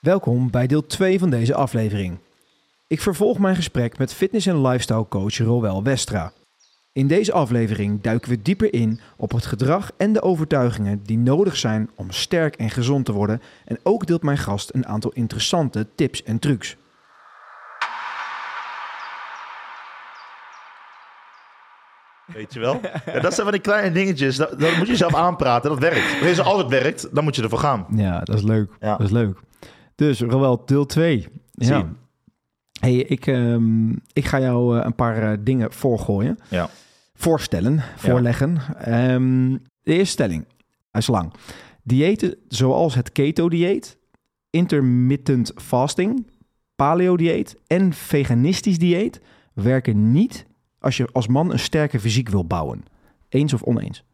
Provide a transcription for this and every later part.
Welkom bij deel 2 van deze aflevering. Ik vervolg mijn gesprek met fitness- en lifestyle coach Roel Westra. In deze aflevering duiken we dieper in op het gedrag en de overtuigingen die nodig zijn om sterk en gezond te worden. En ook deelt mijn gast een aantal interessante tips en trucs. Weet je wel? Ja, dat zijn van die kleine dingetjes. Dat, dat moet je zelf aanpraten. Dat werkt. Als het altijd werkt, dan moet je ervoor gaan. Ja, dat is leuk. Ja. Dat is leuk. Dus Roel, deel 2. Ja. Hey, ik, ehm, ik ga jou eh, een paar eh, dingen voorgooien. Ja. Voorstellen, voorleggen. Ehm, de eerste stelling, hij is lang. Diëten zoals het keto-dieet, intermittent fasting, paleo-dieet en veganistisch dieet werken niet als je als man een sterke fysiek wil bouwen. Eens of oneens?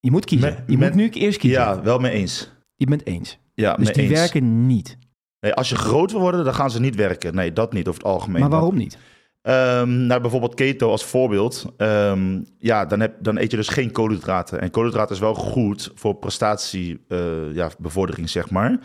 Je moet kiezen. Met- je met- moet nu eerst kiezen. Ja, wel mee eens. Je bent eens. Ja, Dus die eens. werken niet. Nee, als je groot wil worden, dan gaan ze niet werken. Nee, dat niet over het algemeen. Maar waarom niet? Ehm, nou, bijvoorbeeld keto als voorbeeld. Ehm, ja, dan, heb, dan eet je dus geen koolhydraten. En koolhydraten is wel goed voor prestatiebevordering, ja, bevordering, zeg maar.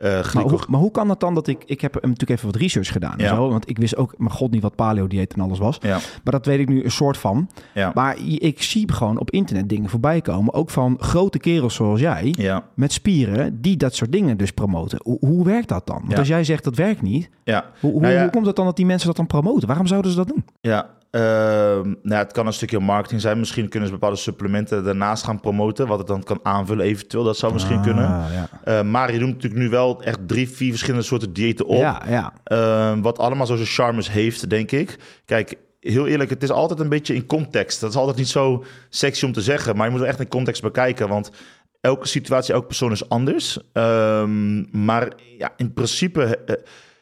Eh Maar hoe, maar hoe kan dat dan dat ik... Ik heb natuurlijk even wat research gedaan. Ja. Zo, want ik wist ook, mijn god, niet wat paleo-dieet en alles was. Ja, Maar dat weet ik nu een soort van. ja, Maar ik zie gewoon op internet dingen voorbij komen. Ook van grote kerels zoals jij. Met spieren die dat soort dingen dus promoten. Hoe, hoe werkt dat dan? Want als jij zegt dat werkt niet. ja. Hoe, hoe, Nou hoe komt het dan dat die mensen dat dan promoten? Waarom zouden ze dat doen? Ja, ehm, nou ja, het kan een stukje marketing zijn. Misschien kunnen ze bepaalde supplementen daarnaast gaan promoten. Wat het dan kan aanvullen eventueel. Dat zou misschien kunnen. Ah, ja. Eh, maar je doet natuurlijk nu wel echt drie, vier verschillende soorten diëten op. Ja, ja. Ehm, wat allemaal zo zijn charmes heeft, denk ik. Kijk, heel eerlijk, het is altijd een beetje in context. Dat is altijd niet zo sexy om te zeggen. Maar je moet het echt in context bekijken. Want elke situatie, elke persoon is anders. Ehm, maar ja, in principe... eh,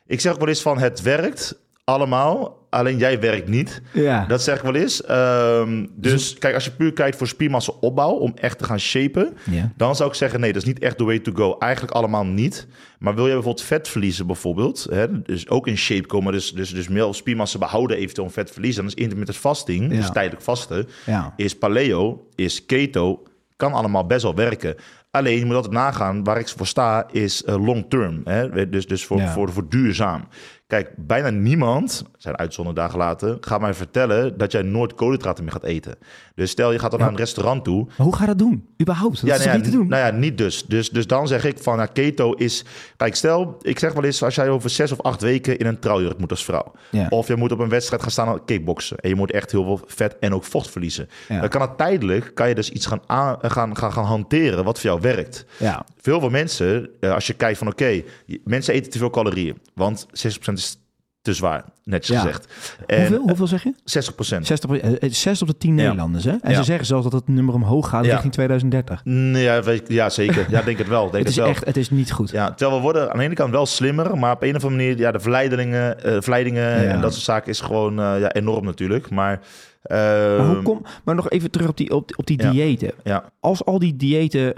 ik zeg ook wel eens van, het werkt allemaal. Alleen jij werkt niet. ja. Dat zeg ik wel eens. Ehm, dus kijk, als je puur kijkt voor spiermassa opbouw... om echt te gaan shapen... ja. Dan zou ik zeggen, nee, dat is niet echt the way to go. Eigenlijk allemaal niet. Maar wil je bijvoorbeeld vet verliezen bijvoorbeeld... Hè, dus ook in shape komen, dus, dus, dus meer spiermassa behouden eventueel om vet verliezen... dan is intermittent fasting, Ja. dus tijdelijk vasten... ja. is paleo, is keto, kan allemaal best wel werken. Alleen, je moet altijd nagaan, waar ik voor sta, is eh, long term. Hè? Dus, dus voor, Ja. voor, voor duurzaam. Kijk, bijna niemand, zijn uitzondering dagen later, gaat mij vertellen dat jij nooit koolhydraten meer gaat eten. Dus stel, je gaat dan Ja. naar een restaurant toe Maar hoe ga je dat doen? Überhaupt? Dat is nou ja, niet te doen? Nou ja, niet dus. dus. Dus dan zeg ik van, nou, keto is... Kijk, stel, ik zeg wel eens, als jij over zes of acht weken in een trouwjurk moet als vrouw. Ja. Of je moet op een wedstrijd gaan staan aan kickboksen. En je moet echt heel veel vet en ook vocht verliezen. Ja. Dan kan het tijdelijk, kan je dus iets gaan, aan, gaan, gaan, gaan hanteren wat voor jou werkt. Ja. Veel veel mensen, eh, als je kijkt van oké, mensen eten te veel calorieën. Want 60% is te zwaar, netjes Ja. gezegd. En Hoeveel, hoeveel zeg je? 60%. 60, eh, 6 op de 10 Ja. Nederlanders. Hè? En Ja. ze zeggen zelfs dat het nummer omhoog gaat richting 2030. Nee, ja, weet- ja, zeker. Ja, denk het wel. Denk Het het is wel. echt, het is niet goed. Ja, terwijl we worden aan de ene kant wel slimmer, maar op een of andere manier, ja, de verleidingen, eh, verleidingen en dat soort zaken is gewoon eh, ja, enorm natuurlijk. Maar, eh, Maar, hoe kom, maar nog even terug op die, op, op die diëten. ja, Als al die diëten,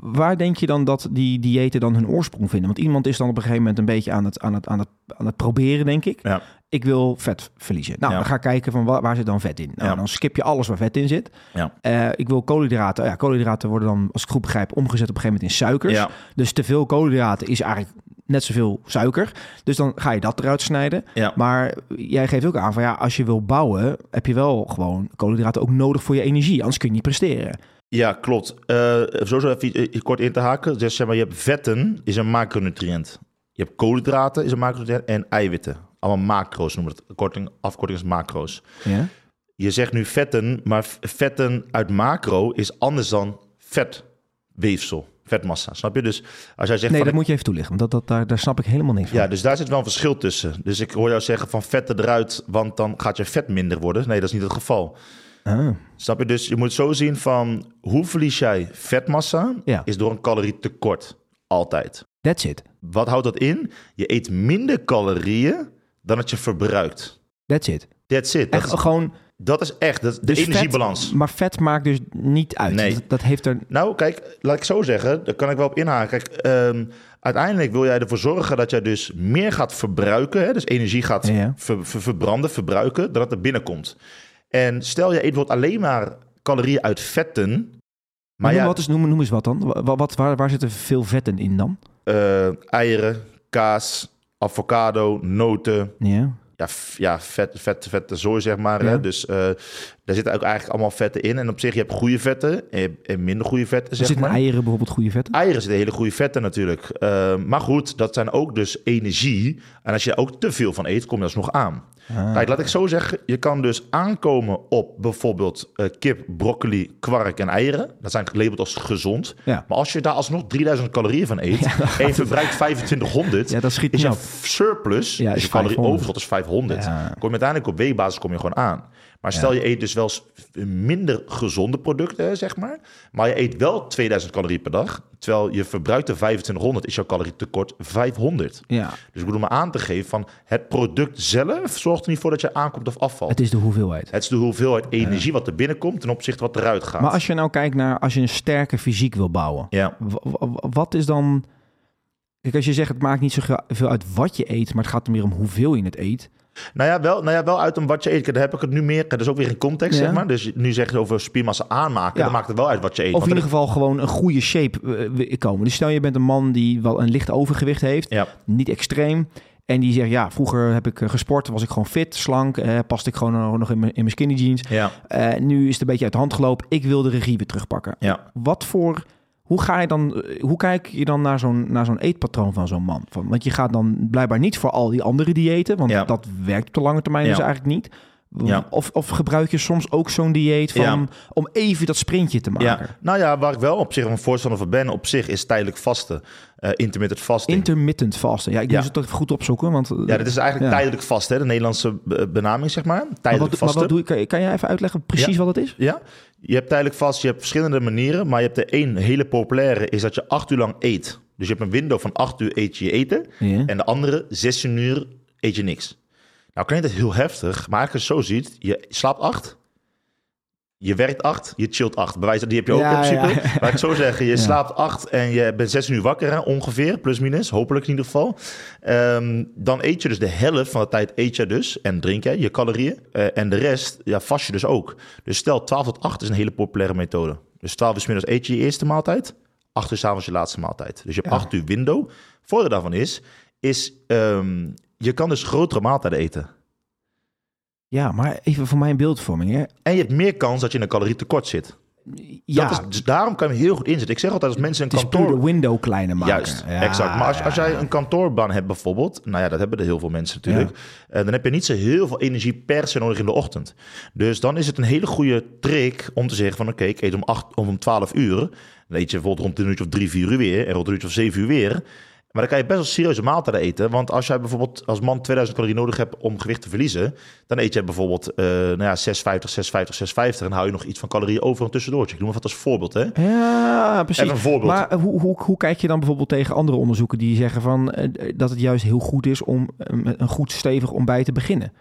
waar denk je dan dat die diëten dan hun oorsprong vinden? Want iemand is dan op een gegeven moment een beetje aan het, aan het, aan het, aan het proberen, denk ik. Ja. Ik wil vet verliezen. Nou, Ja. dan ga ik kijken van waar, waar zit dan vet in. Nou, Ja. dan skip je alles waar vet in zit. Ja. Eh, ik wil koolhydraten. Ja, koolhydraten worden dan, als ik goed begrijp, omgezet op een gegeven moment in suikers. Dus te veel koolhydraten is eigenlijk net zoveel suiker. Dus dan ga je dat eruit snijden. ja, Maar jij geeft ook aan van ja, als je wil bouwen, heb je wel gewoon koolhydraten ook nodig voor je energie. Anders kun je niet presteren. Ja, klopt. Eh sowieso even eh, kort in te haken. Dus zeg maar, je hebt vetten, is een macronutriënt. Je hebt koolhydraten, is een macronutriënt. En eiwitten. Allemaal macro's noemen we het. Korting, afkorting is macro's. Ja? Je zegt nu vetten, maar vetten uit macro is anders dan vetweefsel, vetmassa. Snap je? Dus als jij zegt Nee, van dat moet je even toelichten, want dat, dat, daar, daar snap ik helemaal niks van. Ja, dus daar zit wel een verschil tussen. Dus ik hoor jou zeggen van vetten eruit, want dan gaat je vet minder worden. Nee, dat is niet het geval. Ah, Snap je? Dus je moet zo zien van hoe verlies jij vetmassa, Ja. is door een calorietekort. Altijd. that's it. Wat houdt dat in? Je eet minder calorieën dan dat je verbruikt. That's it. That's it. Dat, Echt is- gewoon... dat is echt dat is de Dus vet- energiebalans. maar vet maakt dus niet uit. Nee. Dat, dat heeft er... Nou, kijk, laat ik zo zeggen, daar kan ik wel op inhaken. Kijk, ehm, uiteindelijk wil jij ervoor zorgen dat jij dus meer gaat verbruiken, hè, dus energie gaat Ja, ja. ver- ver- verbranden, verbruiken, dat er binnenkomt. En stel je eet bijvoorbeeld alleen maar calorieën uit vetten, Maar noem, ja, wat is, noem, noem eens wat dan. Wa- Wat, waar, waar zitten veel vetten in dan? eh, eieren, kaas, avocado, noten. Ja. Ja, ja vet, vet, vette zooi, zeg maar. Ja. Hè? Dus eh, daar zitten ook eigenlijk allemaal vetten in. En op zich, je hebt goede vetten en, minder goede vetten, zeg zitten maar. eieren bijvoorbeeld goede vetten? Eieren zitten hele goede vetten natuurlijk. Eh, maar goed, dat zijn ook dus energie. En als je er ook te veel van eet, kom je alsnog aan. Ah. Kijk, laat ik zo zeggen. Je kan dus aankomen op bijvoorbeeld eh, kip, broccoli, kwark en eieren. Dat zijn gelabeld als gezond. Ja. Maar als je daar alsnog 3000 calorieën van eet en je verbruikt 2500, Ja, dat schiet is je surplus, Ja, dus je calorie 500. overschot is 500. Ja. Kom je uiteindelijk op weegbasis kom je gewoon aan. Maar stel je eet dus wel minder gezonde producten, zeg maar. Maar je eet wel 2000 calorieën per dag. Terwijl je verbruikte 2500, is jouw calorietekort 500. Ja, Dus ik bedoel maar aan te geven van het product zelf zorgt er niet voor dat je aankomt of afvalt. het is de hoeveelheid. Het is de hoeveelheid energie wat er binnenkomt ten opzichte wat eruit gaat. Maar als je nou kijkt naar als je een sterke fysiek wil bouwen, Ja, wa- wa- wat is dan. Kijk, als je zegt het maakt niet zoveel uit wat je eet, maar het gaat er meer om hoeveel je het eet. Nou ja, wel, nou ja, wel uit een wat je eet. Daar heb ik het nu meer. Dat is ook weer in context, Ja. zeg maar. Dus nu zeg je over spiermassa aanmaken. Ja. Dan maakt het wel uit wat je eet. Of in ieder geval gewoon een goede shape eh, komen. Dus stel je bent een man die wel een licht overgewicht heeft, Ja, niet extreem. En die zegt, ja, vroeger heb ik eh, gesport, was ik gewoon fit, slank, eh, paste ik gewoon nog- in mijn, in mijn skinny jeans. ja, Eh, nu is het een beetje uit de hand gelopen. Ik wil de regie weer terugpakken. ja. Wat voor, hoe ga je dan, eh, hoe kijk je dan naar zo'n, naar zo'n eetpatroon van zo'n man? Van, want je gaat dan blijkbaar niet voor al die andere diëten, want Ja. dat werkt op de lange termijn Ja. dus eigenlijk niet. Ja. Of, of gebruik je soms ook zo'n dieet van, Ja. om even dat sprintje te maken? Ja, nou ja, waar ik wel op zich een voorstander van ben, op zich is tijdelijk vasten. Eh intermittent fasting. Intermittent vasten. Ja, ik Ja. moet het toch goed opzoeken, want... eh, ja, dat is eigenlijk Ja. tijdelijk vast, hè? de Nederlandse be- benaming, zeg maar. maar Tijdelijk wat, maar vasten. wat doe je, kan, je- kan jij even uitleggen precies wat het is? Ja, je hebt tijdelijk vast, je hebt verschillende manieren, maar je hebt de één hele populaire, is dat je acht uur lang eet. Dus je hebt een window van acht uur eet je je eten, Ja. en de andere 16 uur eet je niks. Nou klinkt het heel heftig, maar als je zo ziet, je slaapt acht, je werkt acht, je chillt acht. Bewijs dat die heb je ook Ja, in principe. ja. Laat ik zo zeggen, je Ja. slaapt acht en je bent 16 uur wakker, hè, ongeveer, plus minus, hopelijk in ieder geval. Ehm, dan eet je dus de helft van de tijd eet je dus en drink je je calorieën. Eh, en de rest ja, vast je dus ook. Dus stel 12 tot 8 is een hele populaire methode. Dus 12 uur middags eet je je eerste maaltijd, 8 uur 's avonds je laatste maaltijd. Dus je hebt Ja. 8 uur window. Voordeel daarvan is, is ehm, je kan dus grotere maaltijden eten. Ja, maar even voor mijn beeldvorming. Hè. En je hebt meer kans dat je in een calorietekort zit. Ja, Dat is, dus daarom kan je heel goed inzetten. Ik zeg altijd als mensen een het kantoor... de window kleiner maken. Juist, Ja, exact. Maar als, als jij een kantoorbaan hebt bijvoorbeeld, nou ja, dat hebben er heel veel mensen natuurlijk, eh, dan heb je niet zo heel veel energie per se nodig in de ochtend. Dus dan is het een hele goede trick om te zeggen van oké, ik eet om, 8, of om 12 uur, dan eet je bijvoorbeeld rond een uurtje of 3, 4 uur weer en rond een uurtje of 7 uur weer. Maar dan kan je best wel serieuze maaltijden eten. Want als jij bijvoorbeeld als man 2000 calorieën nodig hebt om gewicht te verliezen, dan eet je bijvoorbeeld eh nou ja, 650, 650, 650 en hou je nog iets van calorieën over een tussendoortje. Ik noem maar wat als voorbeeld, hè? Ja, precies. Even een voorbeeld. Maar eh, hoe, hoe, hoe kijk je dan bijvoorbeeld tegen andere onderzoeken die zeggen van eh, dat het juist heel goed is om een goed stevig ontbijt te beginnen?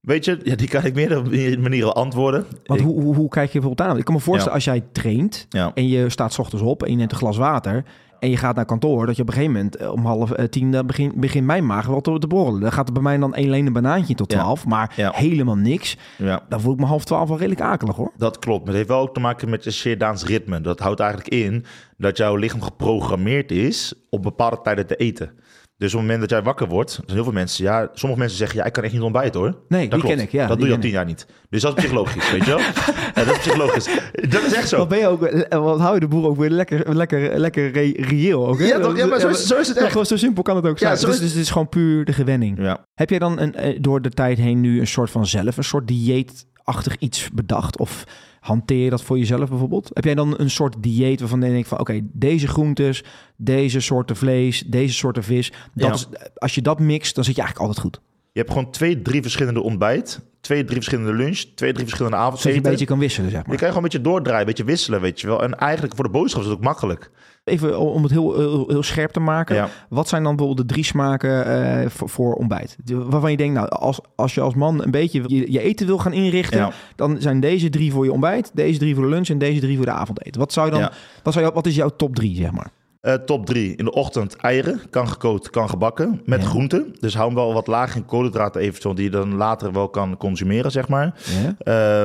Weet je, ja, die kan ik meerdere manieren antwoorden. Want hoe, hoe, hoe kijk je bijvoorbeeld aan? Ik kan me voorstellen als jij traint Ja. en je staat 's ochtends op en je neemt een glas water en je gaat naar kantoor, dat je op een gegeven moment eh, om half eh, tien dan begint begint mijn maag wel te, te borrelen. Dan gaat er bij mij dan één leen een banaantje tot Ja. twaalf, maar Ja. helemaal niks. Ja, Dan voel ik me half twaalf wel redelijk akelig hoor. dat klopt. Maar het heeft wel ook te maken met je circadiaans ritme. Dat houdt eigenlijk in dat jouw lichaam geprogrammeerd is op bepaalde tijden te eten. Dus op het moment dat jij wakker wordt, zijn heel veel mensen, ja, sommige mensen zeggen, ja, ik kan echt niet ontbijten hoor. Nee, dat die klopt. ken ik. Ja, dat doe je al tien jaar niet. Dus dat is psychologisch, weet je wel? Ja, dat is psychologisch. Dat is echt zo. Wat ben je ook, eh, wat hou je de boer ook weer lekker, lekker, lekker re- reëel ook, hè? Ja, toch? ja, maar zo is, zo is het Ja, echt. gewoon zo simpel kan het ook Ja, zijn. zo dus, is- dus het is gewoon puur de gewenning. Ja. Heb jij dan een, eh, door de tijd heen nu een soort van zelf, een soort dieetachtig iets bedacht? Of hanteer je dat voor jezelf bijvoorbeeld? Heb jij dan een soort dieet waarvan je denkt van... oké, deze groentes, deze soorten vlees, deze soorten vis... Dat Ja. is, als je dat mixt, dan zit je eigenlijk altijd goed. Je hebt gewoon twee, drie verschillende ontbijt, twee, drie verschillende lunch, twee, drie verschillende Zodat je avondeten. een beetje kan wisselen, zeg Je maar. kan gewoon een beetje doordraaien, een beetje wisselen, weet je wel. En eigenlijk voor de boodschap is het ook makkelijk. Even om het heel, heel, heel scherp te maken. Ja. Wat zijn dan bijvoorbeeld de drie smaken eh, voor, voor ontbijt? Waarvan je denkt, nou, als, als je als man een beetje je, je eten wil gaan inrichten... Ja. dan zijn deze drie voor je ontbijt, deze drie voor de lunch... en deze drie voor de avondeten. Wat, zou je dan, Ja. wat, zou je, wat is jouw top drie, zeg maar? Eh, top drie. In de ochtend eieren. Kan gekookt, kan gebakken. Met Ja. groenten. Dus hou hem wel wat laag in koolhydraten eventueel. Die je dan later wel kan consumeren, zeg maar. Ja?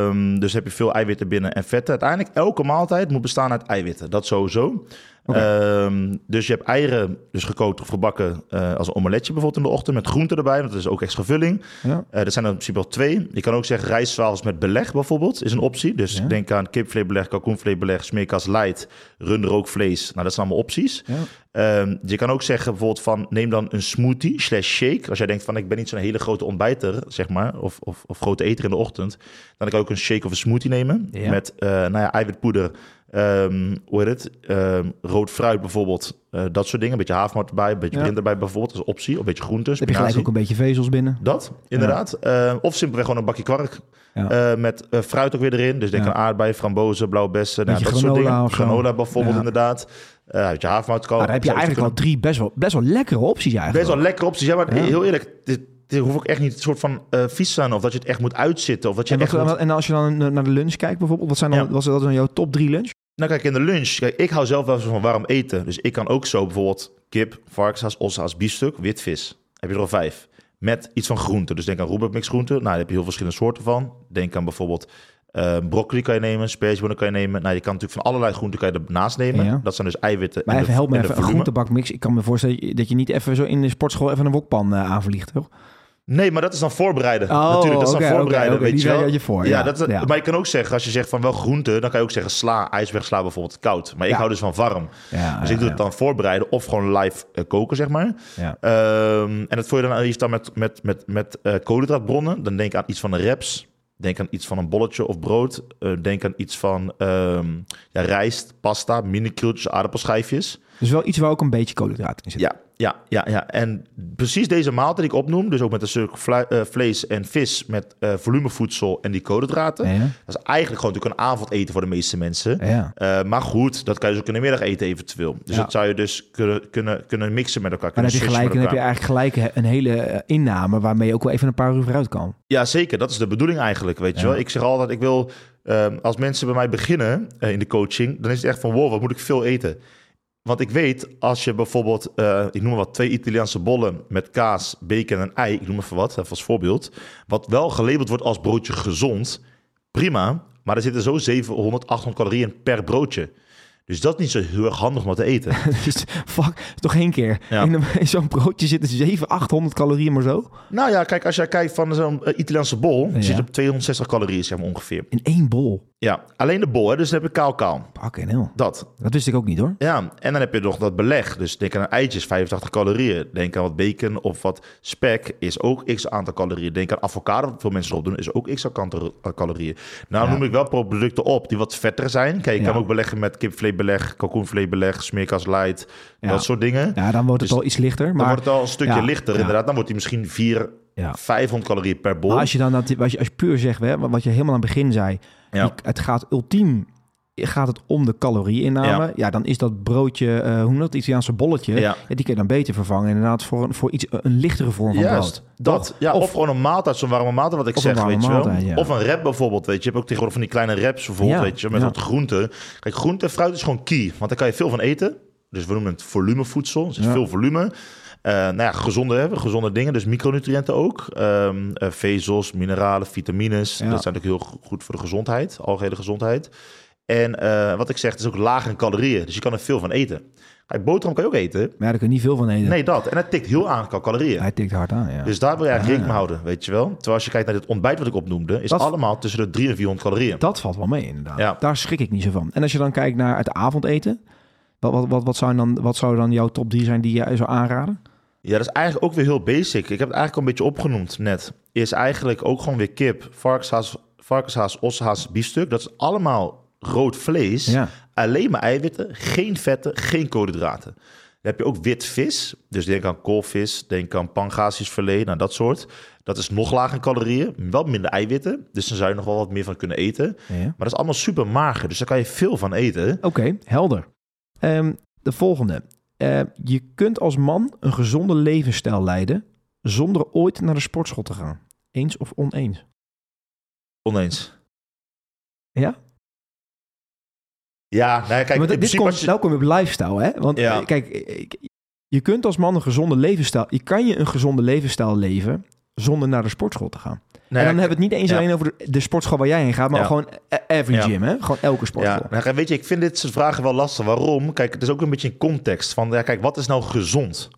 Ehm, dus heb je veel eiwitten binnen en vetten. Uiteindelijk, elke maaltijd moet bestaan uit eiwitten. Dat sowieso. Ehm, dus je hebt eieren, dus gekookt of gebakken, eh, als een omeletje bijvoorbeeld in de ochtend. Met groenten erbij, want dat is ook extra vulling. Ja. Eh er zijn er in principe al twee. Je kan ook zeggen rijstzwaal's met beleg bijvoorbeeld, is een optie. Dus Ja. denk aan kipvleesbeleg, kalkoenvleesbeleg, smeerkas light, runderrookvlees. Nou, dat zijn allemaal opties. Ja. Ehm, je kan ook zeggen bijvoorbeeld van neem dan een smoothie slash shake. Als jij denkt van ik ben niet zo'n hele grote ontbijter, zeg maar, of, of, of grote eter in de ochtend. Dan kan ik ook een shake of een smoothie nemen Ja. met eh nou ja, eiwitpoeder, ehm, hoe heet het, Ehm, rood fruit bijvoorbeeld, eh, dat soort dingen. Een beetje havermout erbij, een beetje Ja. blind erbij bijvoorbeeld, als optie. Of een beetje groenten, Dan heb je gelijk ook een beetje vezels binnen. Dat, inderdaad. Of simpelweg gewoon een bakje kwark. Ja. Eh, met fruit ook weer erin. Dus denk aan aardbeien, frambozen, blauwe bessen. Nou, dat soort dingen. Granola bijvoorbeeld, inderdaad. Eh uit je havermout dan heb je eigenlijk al drie best wel, best wel lekkere opties eigenlijk. Best wel lekker opties. Ja, maar Ja. heel eerlijk, dit, dit hoeft ook echt niet een soort van eh vies te zijn. Of dat je het echt moet uitzitten. Of dat je En, echt wat- moet... en als je dan naar de lunch kijkt bijvoorbeeld, wat zijn dan, Ja. was dat dan jouw top drie lunch? Nou kijk, in de lunch. Kijk, ik hou zelf wel eens van warm eten. Dus ik kan ook zo bijvoorbeeld kip, varkenshaas, ossehaas, biefstuk, witvis. Heb je er al vijf. Met iets van groenten. Dus denk aan Rubik groenten. Nou, daar heb je heel verschillende soorten van. Denk aan bijvoorbeeld eh, broccoli kan je nemen, spersiebonen kan je nemen. Nou, je kan natuurlijk van allerlei groenten kan je ernaast nemen. Ja. Dat zijn dus eiwitten. Maar en even de- help me en de even, een groentebakmix. Ik kan me voorstellen dat je niet even zo in de sportschool even een wokpan eh, aanvliegt, toch? Nee, maar dat is dan voorbereiden. Oh, Natuurlijk, dat is dan voorbereiden, weet die je wel. je voor, Ja, ja, dat, ja. maar je kan ook zeggen, als je zegt van wel groenten, dan kan je ook zeggen sla, ijsbergsla bijvoorbeeld koud. Maar ik Ja. hou dus van warm. Ja, Dus ik doe het dan voorbereiden of gewoon live eh, koken, zeg maar. Ja. Ehm, en dat voer je dan liefst dan met, met, met, met koolhydraatbronnen. Dan denk aan iets van een reps. Denk aan iets van een bolletje of brood. Eh, denk aan iets van ehm, ja, rijst, pasta, mini-krieltjes, aardappelschijfjes. Dus wel iets waar ook een beetje koolhydraten in zit. Ja, ja, ja, ja. En precies deze maaltijd die ik opnoem, dus ook met een stuk eh, vlees en vis met eh, volumevoedsel en die koolhydraten. Ja, Dat is eigenlijk gewoon natuurlijk een avondeten voor de meeste mensen. ja. Eh, maar goed, dat kan je dus ook in de middag eten eventueel. Dus dat zou je dus kunnen, kunnen, kunnen mixen met elkaar. Maar dan heb je gelijk, dan heb je eigenlijk gelijk een hele inname waarmee je ook wel even een paar uur vooruit kan. Ja, zeker. Dat is de bedoeling eigenlijk, weet je wel. Ik zeg altijd, ik wil... ehm, als mensen bij mij beginnen in de coaching... dan is het echt van, wow, wat moet ik veel eten? Want ik weet, als je bijvoorbeeld... eh, ik noem maar wat, twee Italiaanse bollen met kaas, bacon en ei... ik noem even wat, even als voorbeeld... wat wel gelabeld wordt als broodje gezond... prima, maar er zitten zo 700, 800 calorieën per broodje... Dus dat is niet zo heel erg handig om wat te eten. Dus fuck, toch één keer. Ja. In, zo'n broodje zitten 700, 800 calorieën maar zo. nou ja, kijk, als jij kijkt van zo'n eh, Italiaanse bol... Ja. zit op 260 calorieën, zeg maar ongeveer. In één bol. Ja, alleen de bol, hè, dus dan heb je kaal-kaal. Pak en heel. Dat. Dat wist ik ook niet hoor. Ja, en dan heb je nog dat beleg. Dus denk aan eitjes, 85 calorieën. Denk aan wat bacon of wat spek, is ook x aantal calorieën. Denk aan avocado, wat veel mensen erop doen, is ook x aantal calorieën. Nou Ja. noem ik wel producten op die wat vetter zijn. Kijk, je kan ook beleggen met kipvleesbeleg, kalkoenvleesbeleg, smeerkas light, Ja. dat soort dingen. Ja, dan wordt het Dus al iets lichter. Dan Maar, wordt het al een stukje ja, lichter, inderdaad. Dan wordt hij misschien 4, Ja. 500 calorieën per bol. maar als je dan dat, als je, als je puur zegt, hè, wat je helemaal aan het begin zei, je- het gaat ultiem gaat het om de calorieinname. Ja. Ja. dan is dat broodje, eh hoe dat, Italiaanse bolletje, ja. Ja. die kun je dan beter vervangen inderdaad voor, een- voor iets, een lichtere vorm van Juist, brood. dat. Ja, of, gewoon een maaltijd, zo'n warme maaltijd wat ik een zeg, weet je wel. ja. Of een rap bijvoorbeeld, weet je. Je hebt ook tegenwoordig van die kleine raps bijvoorbeeld, weet je, met wat groenten. Kijk, groente en fruit is gewoon key, want daar kan je veel van eten. Dus we noemen het volumevoedsel, dus er is Ja. veel volume. Eh, nou ja, gezonde, hè, gezonde dingen, dus micronutriënten ook. Ehm, eh, vezels, mineralen, vitamines. Ja. Dat zijn natuurlijk heel go- goed voor de gezondheid, algehele gezondheid. En eh, wat ik zeg, het is ook laag in calorieën, dus je kan er veel van eten. Kijk, boterham kan je ook eten. Maar ja, daar kun je niet veel van eten. Nee, dat. En het tikt heel aan qua calorieën. Hij tikt hard aan, ja. Dus daar wil je eigenlijk rekening mee houden, weet je wel. Terwijl als je kijkt naar dit ontbijt wat ik opnoemde, is Dat- allemaal tussen de 300 en 400 calorieën. Dat valt wel mee, inderdaad. Ja. Daar schrik ik niet zo van. En als je dan kijkt naar het avondeten, wat, wat, wat, wat, zou, dan, wat zou dan jouw top 3 zijn die je zou aanraden? Ja, dat is eigenlijk ook weer heel basic. Ik heb het eigenlijk al een beetje opgenoemd net. Is eigenlijk ook gewoon weer kip, varkenshaas, varkenshaas ossehaas, biefstuk. Dat is allemaal rood vlees. Ja. Alleen maar eiwitten, geen vetten, geen koolhydraten. Dan heb je ook wit vis. Dus denk aan koolvis, denk aan pangasiusfilet, nou dat soort. Dat is nog lager in calorieën, wel minder eiwitten. Dus dan zou je nog wel wat meer van kunnen eten. ja. Maar dat is allemaal super mager, dus daar kan je veel van eten. Oké, helder. Ehm, de volgende. Eh, je kunt als man een gezonde levensstijl leiden zonder ooit naar de sportschool te gaan. Eens of oneens? Oneens. Ja? Ja, nou, kijk, Want dit komt, je- nou kom je op lifestyle, hè? Want Ja. eh, kijk, ik- je kunt als man een gezonde levensstijl... Je kan je een gezonde levensstijl leven zonder naar de sportschool te gaan. nou, en dan ja, hebben we het niet eens ja. alleen over de, de sportschool waar jij heen gaat, maar Ja. gewoon e- every gym, hè? Gewoon elke sportschool. Ja, nou, weet je, ik vind dit soort vragen wel lastig. Waarom? Kijk, het is ook een beetje in context van, ja, kijk, wat is nou gezond?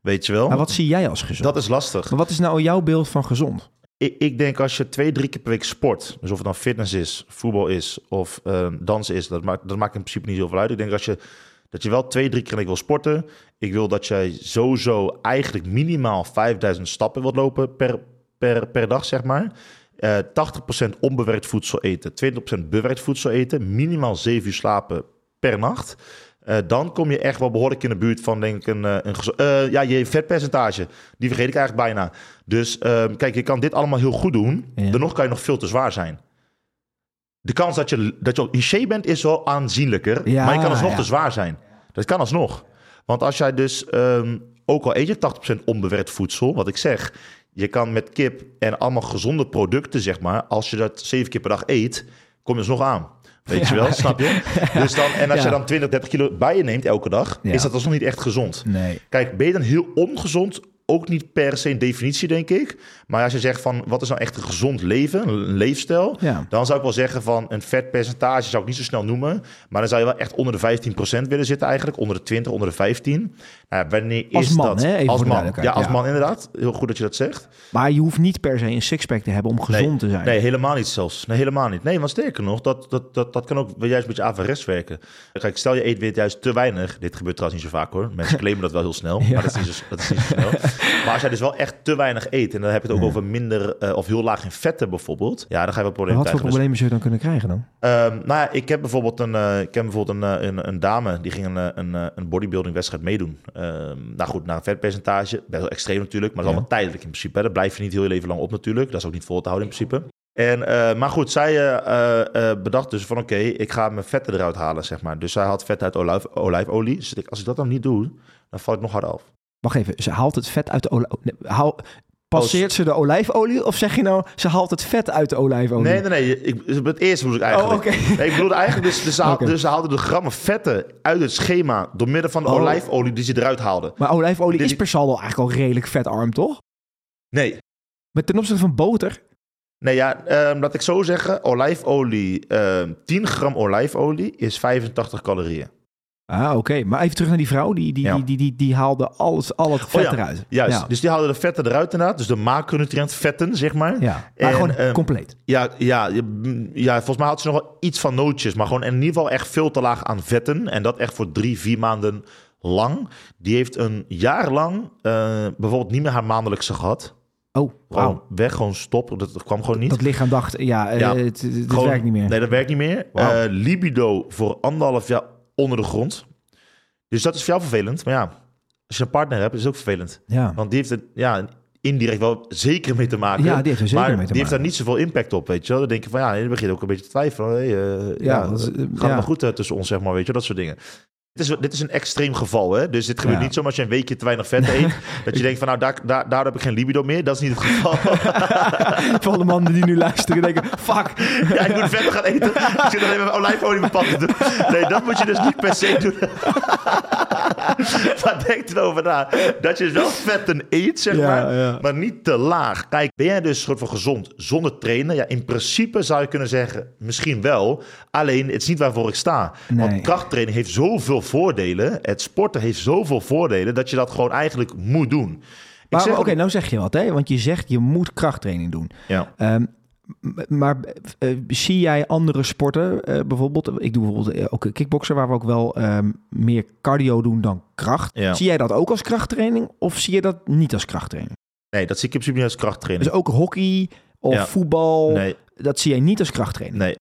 Weet je wel? Maar wat zie jij als gezond? Dat is lastig. Maar wat is nou jouw beeld van gezond? Ik, ik denk als je twee, drie keer per week sport, dus of het dan fitness is, voetbal is of eh dansen is, dat maakt, dat maakt in principe niet zoveel uit. Ik denk als je, dat je wel twee, drie keer de week wil sporten. Ik wil dat jij sowieso eigenlijk minimaal 5000 stappen wilt lopen per, per, per dag, zeg maar. Eh 80% onbewerkt voedsel eten, 20% bewerkt voedsel eten, minimaal 7 uur slapen per nacht. Eh, dan kom je echt wel behoorlijk in de buurt van, denk ik, een, eh, een eh, ja, je vetpercentage. Die vergeet ik eigenlijk bijna. Dus ehm, kijk, je kan dit allemaal heel goed doen. Ja. Dan nog kan je nog veel te zwaar zijn. De kans dat je, dat je shape bent is wel aanzienlijker. Ja, maar je kan alsnog ja. te zwaar zijn. Dat kan alsnog. Want als jij dus, ehm, ook al eet je 80% onbewerkt voedsel, wat ik zeg, je kan met kip en allemaal gezonde producten, zeg maar, als je dat zeven keer per dag eet, kom je alsnog aan. Weet je wel, snap je? Dus dan, en als Ja. je dan 20, 30 kilo bij je neemt elke dag, Ja. is dat alsnog niet echt gezond. Nee. Kijk, ben je dan heel ongezond? Ook niet per se een definitie, denk ik. Maar als je zegt van, wat is nou echt een gezond leven, een leefstijl? Ja. Dan zou ik wel zeggen van, een vetpercentage zou ik niet zo snel noemen. Maar dan zou je wel echt onder de 15% willen zitten eigenlijk. Onder de 20, onder de 15. Ja, wanneer Als is man, dat? hè? Even als man. Ja, als ja. man inderdaad. Heel goed dat je dat zegt. Maar je hoeft niet per se een sixpack te hebben om gezond te zijn. Nee, helemaal niet zelfs. Nee, helemaal niet. Nee, want sterker nog, dat, dat, dat, dat kan ook juist een beetje averes werken. Kijk, stel je eet weer juist te weinig. Dit gebeurt trouwens niet zo vaak hoor. Mensen claimen dat wel heel snel, Ja. maar dat is, niet zo, dat is niet zo snel. Maar als jij dus wel echt te weinig eet, en dan heb je het ook over minder eh, of heel laag in vetten bijvoorbeeld, ja, dan ga je wel problemen wat voor. Dus, problemen zou je dan kunnen krijgen dan? ehm, nou ja, ik heb bijvoorbeeld een, eh, ik heb bijvoorbeeld een, eh, een, een dame die ging een, eh, een, eh, een bodybuilding wedstrijd meedoen. Ehm, nou goed, naar een vetpercentage, best wel extreem natuurlijk, maar dat is allemaal tijdelijk in principe. Hè. Dat blijf je niet heel je leven lang op natuurlijk. Dat is ook niet vol te houden in principe. En, eh, maar goed, zij eh, eh, bedacht dus van oké, ik ga mijn vetten eruit halen, zeg maar. Dus zij had vet uit olijf, olijfolie. Dus ik, als ik dat dan niet doe, dan val ik nog harder af. Wacht even, ze haalt het vet uit de olijfolie. Haal... Passeert ze de olijfolie of zeg je nou, ze haalt het vet uit de olijfolie? Nee, nee, nee. Ik, het eerste bedoel ik eigenlijk. Oh. Nee, ik bedoelde eigenlijk dus, dus, ze haal- Oké. dus ze haalden de grammen vetten uit het schema door middel van de Oh. olijfolie die ze eruit haalden. Maar olijfolie is per saldo eigenlijk al redelijk vetarm, toch? Nee, Maar ten opzichte van boter? Nee, ja, ehm, laat ik zo zeggen. Olijfolie, ehm 10 gram olijfolie is 85 calorieën. Ah, oké. Maar even terug naar die vrouw. Die, die, Ja. die, die, die, die haalde alles, al het vet Oh ja, eruit. Juist, Ja. dus die haalden de vetten eruit inderdaad. Dus de macronutriënt vetten, zeg maar. ja. Maar En, gewoon ehm, compleet. Ja, ja, ja, volgens mij had ze nog wel iets van nootjes. Maar gewoon in ieder geval echt veel te laag aan vetten. En dat echt voor drie, vier maanden lang. Die heeft een jaar lang eh, bijvoorbeeld niet meer haar maandelijkse gehad. Oh, Gewoon wauw. weg, gewoon stop. Dat, kwam gewoon niet. Dat lichaam dacht, ja, eh, Ja. het, het Gewoon- werkt niet meer. Nee, dat werkt niet meer. Eh, libido voor anderhalf jaar onder de grond. Dus dat is voor jou vervelend. Maar ja, als je een partner hebt, is het ook vervelend. ja. Want die heeft er ja, indirect wel zeker mee te maken. ja, die heeft er zeker maar mee te die heeft daar niet zoveel impact op, weet je wel. Dan denk je van, ja, dan begin je ook een beetje te twijfelen. Hey, eh, ja, dat is, gaat het ja. wel goed eh, tussen ons, zeg maar, weet je, dat soort dingen. Dit is, dit is een extreem geval, hè? Dus dit gebeurt Ja. niet zomaar als je een weekje te weinig vet eet. dat je denkt van, nou, daar, daar, daar heb ik geen libido meer. Dat is niet het geval. Voor alle mannen die nu luisteren denken, fuck. Ja, ik moet verder gaan eten. Ik zit alleen maar olijfolie pap te doen. Nee, dat moet je dus niet per se doen. maar denk erover na. Dat je wel vetten eet, zeg Ja, maar. ja. Maar niet te laag. Kijk, ben jij dus soort van gezond zonder trainen? Ja, in principe zou je kunnen zeggen, misschien wel. Alleen, het is niet waarvoor ik sta. Nee. Want krachttraining heeft zoveel voordelen. Het sporten heeft zoveel voordelen... dat je dat gewoon eigenlijk moet doen. Maar oké, nou zeg je wat, hè? Want je zegt je moet krachttraining doen. Ja. Ehm, maar eh, zie jij andere sporten eh, bijvoorbeeld? Ik doe bijvoorbeeld eh, ook kickboksen, waar we ook wel ehm, meer cardio doen dan kracht. Ja. Zie jij dat ook als krachttraining of zie je dat niet als krachttraining? Nee, dat zie ik in principe niet als krachttraining. Dus ook hockey of Ja. voetbal, Nee, dat zie jij niet als krachttraining. Nee.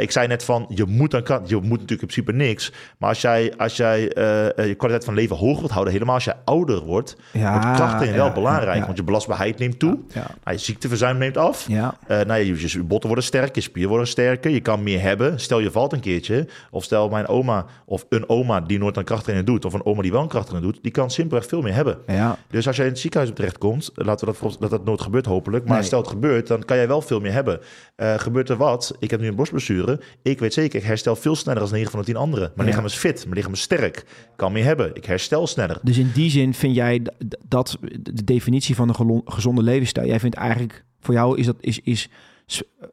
Ik zei net van, je moet dan kracht, je moet natuurlijk in principe niks. Maar als jij, als jij eh, eh, je kwaliteit van leven hoog wilt houden, helemaal als je ouder wordt, Ja, wordt wel ja, belangrijk. ja, Want je belastbaarheid neemt toe, Ja, nou, je ziekteverzuim neemt af. ja. Eh, nou, je, je botten worden sterker, je spieren worden sterker, je kan meer hebben. Stel je valt een keertje, of stel mijn oma of een oma die nooit aan krachttraining doet, of een oma die wel een krachttraining doet, die kan simpelweg veel meer hebben. ja. Dus als jij in het ziekenhuis terechtkomt, laten we dat dat dat nooit gebeurt hopelijk. Maar Nee. stel het gebeurt, dan kan jij wel veel meer hebben. Gebeurt er wat? Ik heb nu een borstblessure. Ik weet zeker, ik herstel veel sneller dan 9 van de 10 anderen. Mijn Ja. lichaam is fit, mijn lichaam is sterk. Kan meer hebben, ik herstel sneller. Dus in die zin vind jij dat de definitie van een gezonde levensstijl, jij vindt eigenlijk voor jou is dat is, is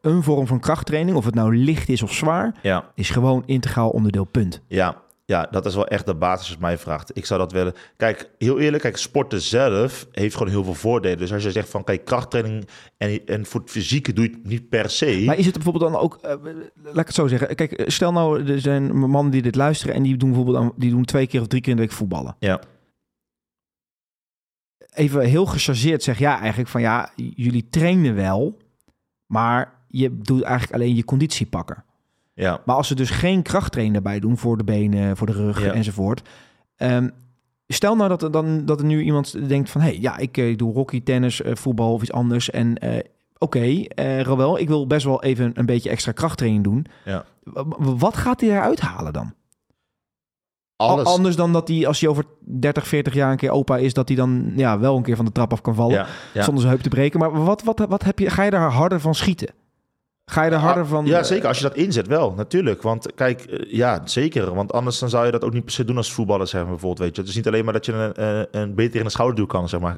een vorm van krachttraining, of het nou licht is of zwaar, Ja, is gewoon integraal onderdeel, punt. ja, ja, dat is wel echt de basis als mij vraagt. Ik zou dat willen. Kijk, heel eerlijk, kijk, sporten zelf heeft gewoon heel veel voordelen. Dus als je zegt van, kijk, krachttraining en, en voor het fysieke doe je het niet per se. Maar is het bijvoorbeeld dan ook, eh, laat ik het zo zeggen, kijk, stel nou, er zijn mannen die dit luisteren en die doen bijvoorbeeld dan, die doen twee keer of drie keer in de week voetballen. Ja, Even heel gechargeerd zeg ja eigenlijk van ja, jullie trainen wel, maar je doet eigenlijk alleen je conditie pakken. Ja, Maar als ze dus geen krachttraining erbij doen voor de benen, voor de rug Ja. enzovoort. ehm, stel nou dat er, dan, dat er nu iemand denkt van... hé, hey, ja, ik eh, doe hockey, tennis, eh, voetbal of iets anders. En eh, oké, Roel, ik wil best wel even een beetje extra krachttraining doen. ja. Wat gaat hij eruit halen dan? Alles. Anders dan dat hij, als hij over 30, 40 jaar een keer opa is... dat hij dan ja, wel een keer van de trap af kan vallen Ja, ja. zonder zijn heup te breken. Maar wat, wat, wat heb je, ga je daar harder van schieten? Ga je er harder van... Ja, eh, zeker. Als je dat inzet, wel, natuurlijk. Want kijk, eh, ja, zeker. Want anders dan zou je dat ook niet per se doen als voetballer, zeg maar, bijvoorbeeld. Weet je. Het is niet alleen maar dat je een, eh, een beter in de schouderduw kan, zeg maar,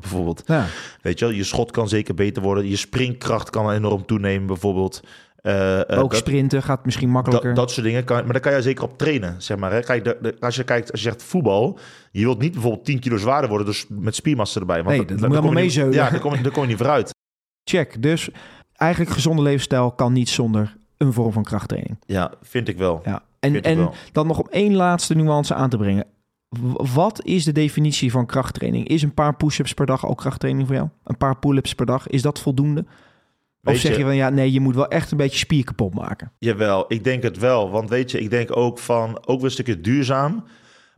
bijvoorbeeld. Ja. Weet je je schot kan zeker beter worden. Je springkracht kan enorm toenemen, bijvoorbeeld. Ook dat- sprinten gaat misschien makkelijker. Dat, dat soort dingen, kan, maar daar kan je zeker op trainen, zeg maar. Hè. Kijk, de, de- als je kijkt, als je zegt voetbal, je wilt niet bijvoorbeeld 10 kilo zwaarder worden, dus met spiermassa erbij. Want Nee, dat- moet niet- meezeulen. Ja, daar kom, je- daar kom je niet vooruit. Check. Dus eigenlijk gezonde levensstijl kan niet zonder een vorm van krachttraining. Ja, vind ik wel. Ja. En, Vind en wel. dan nog om één laatste nuance aan te brengen. Wat is de definitie van krachttraining? Is een paar push-ups per dag ook krachttraining voor jou? Een paar pull-ups per dag, is dat voldoende? Of zeg je je- van ja, nee, je moet wel echt een beetje spier kapot maken. Jawel, ik denk het wel. Want weet je, ik denk ook van, ook weer een stukje duurzaam.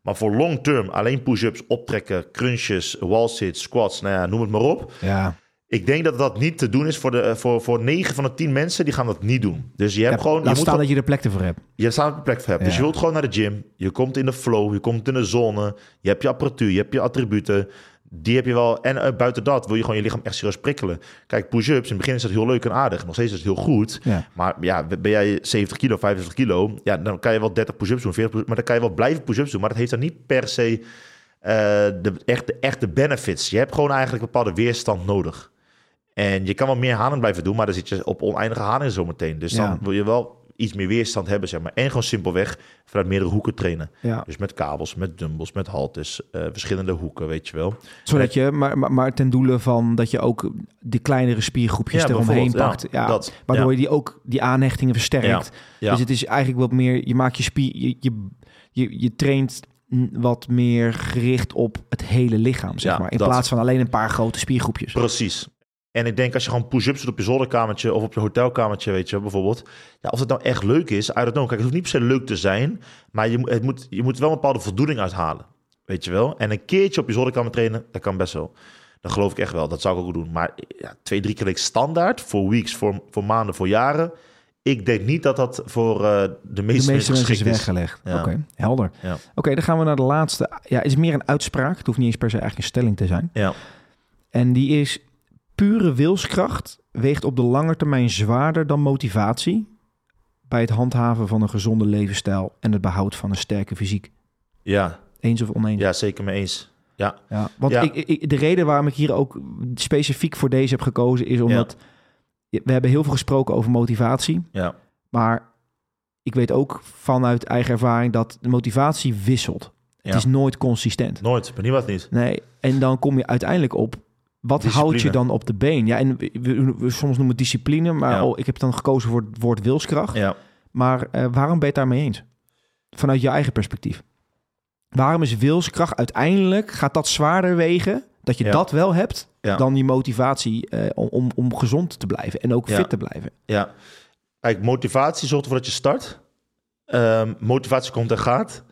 Maar voor long term, alleen push-ups, optrekken, crunches, wall sits, squats, nou ja, noem het maar op. Ja. Ik denk dat dat niet te doen is voor, de, eh, voor, voor 9 van de 10 mensen, die gaan dat niet doen. Dus je hebt Ja, gewoon, je laat moet staan dat je er plek ervoor hebt. je staat een plek voor hebt. Dus je wilt gewoon naar de gym. Je komt in de flow, je komt in de zone. Je hebt je apparatuur, je hebt je attributen. Die heb je wel. En eh, buiten dat wil je gewoon je lichaam echt serieus prikkelen. Kijk, push-ups, in het begin is dat heel leuk en aardig. Nog steeds is het heel goed. Ja. Maar ja, ben jij 70 kilo, 75 kilo, ja, dan kan je wel 30 push-ups doen, 40 push maar dan kan je wel blijven push-ups doen. Maar dat heeft dan niet per se eh, de echte, echte benefits. Je hebt gewoon eigenlijk bepaalde weerstand nodig. En je kan wel meer hanen blijven doen, maar dan zit je op oneindige hanen zometeen. Dus Ja. dan wil je wel iets meer weerstand hebben, zeg maar. En gewoon simpelweg vanuit meerdere hoeken trainen. Ja. Dus met kabels, met dumbbells, met haltes, eh, verschillende hoeken, weet je wel. Zodat je, maar, maar, maar ten doele van dat je ook die kleinere spiergroepjes Ja, eromheen pakt. ja, Ja, dat, waardoor je die ook die aanhechtingen versterkt. Ja. Dus het is eigenlijk wat meer, je maakt je spier, je, je, je, je traint wat meer gericht op het hele lichaam, zeg maar. In dat. plaats van alleen een paar grote spiergroepjes. Precies. En ik denk als je gewoon push-ups doet op je zolderkamertje of op je hotelkamertje, weet je, bijvoorbeeld. Ja, of het nou echt leuk is, I don't know. Kijk, het hoeft niet per se leuk te zijn, maar je, moet- het moet, je moet wel een bepaalde voldoening uithalen. Weet je wel? En een keertje op je zolderkamer trainen, dat kan best wel. Dat geloof ik echt wel. Dat zou ik ook doen. Maar ja, twee, drie keer week standaard, voor weeks, voor, voor maanden, voor jaren. Ik denk niet dat dat voor eh, de De meeste, mensen mensen is geschikt is. weggelegd. Ja. Oké, helder. Ja. Oké, dan gaan we naar de laatste. Ja, is meer een uitspraak. Het hoeft niet eens per se eigenlijk een stelling te zijn. Ja. En die is: pure wilskracht weegt op de lange termijn zwaarder dan motivatie bij het handhaven van een gezonde levensstijl en het behoud van een sterke fysiek. Ja, Eens of oneens? ja, zeker mee eens. Ja, Ja, want Ja. Ik, ik- de reden waarom ik hier ook specifiek voor deze heb gekozen is omdat we hebben heel veel gesproken over motivatie, ja, maar ik weet ook vanuit eigen ervaring dat de motivatie wisselt. Het is nooit consistent. nooit. Maar niemand niet. Nee, en dan kom je uiteindelijk op wat houdt je dan op de been? Ja, en we, we- we soms noemen het discipline, maar Ja. oh, ik heb dan gekozen voor het woord wilskracht. Ja. Maar eh, waarom ben je het daarmee eens? Vanuit je eigen perspectief. Waarom is wilskracht uiteindelijk, gaat dat zwaarder wegen, dat je Ja. dat wel hebt, dan die motivatie eh, om, om, om gezond te blijven en ook fit te blijven? Ja, kijk, motivatie zorgt ervoor dat je start. Ehm, motivatie komt en gaat.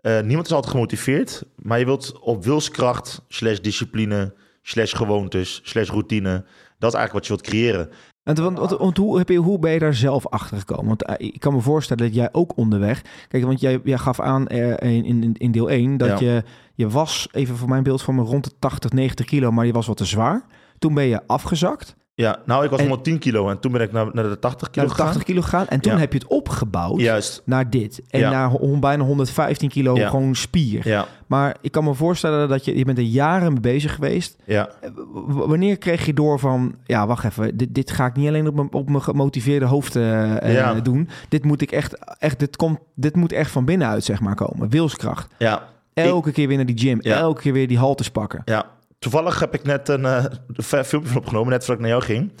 Eh, niemand is altijd gemotiveerd, maar je wilt op wilskracht, slash discipline, slash gewoontes, slash routine. Dat is eigenlijk wat je wilt creëren. Want, want, hoe, heb je, hoe ben je daar zelf achter gekomen? Want eh, ik kan me voorstellen dat jij ook onderweg... Kijk, want jij, jij gaf aan eh, in, in, in deel 1 dat Ja. je... Je was, even voor mijn beeld van me, rond de 80, 90 kilo, maar je was wat te zwaar. Toen ben je afgezakt. Ja, nou, ik was En- 110 kilo en toen ben ik naar, naar de 80 kilo Naar de 80 kilo gegaan. En toen Ja. heb je het opgebouwd Juist, naar dit. En Ja. naar bijna 115 kilo Ja. gewoon spier. Maar ik kan me voorstellen dat je, je bent er jaren mee bezig geweest. ja. W- wanneer kreeg je door van, ja, wacht even, dit, dit ga ik niet alleen op mijn, op mijn gemotiveerde hoofd eh, eh, doen. Dit moet ik echt, echt dit, komt, dit moet echt van binnenuit, zeg maar, komen. Wilskracht. ja. Elke keer weer naar die gym. Elke keer weer die haltes pakken. Ja, toevallig heb ik net een eh, filmpje van opgenomen, net voordat ik naar jou ging.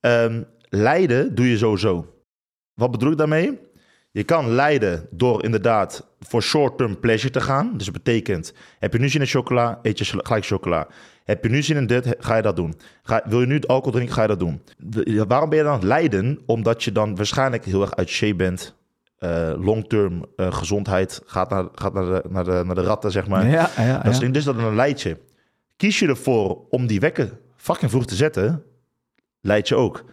Ehm lijden doe je sowieso. Wat bedoel ik daarmee? Je kan lijden door inderdaad voor short-term pleasure te gaan. Dus dat betekent, heb je nu zin in chocola, eet je gelijk chocola. Heb je nu zin in dit, ga je dat doen. Ga, wil je nu alcohol drinken, ga je dat doen. Waarom ben je dan aan het lijden? Omdat je dan waarschijnlijk heel erg uit shape bent. Eh, long-term eh, gezondheid gaat, naar, gaat naar, de, naar, de, naar de ratten, zeg maar. ja, ja, ja. Dat is, dus dat een leidje. Kies je ervoor om die wekker fucking vroeg te zetten, leid je ook.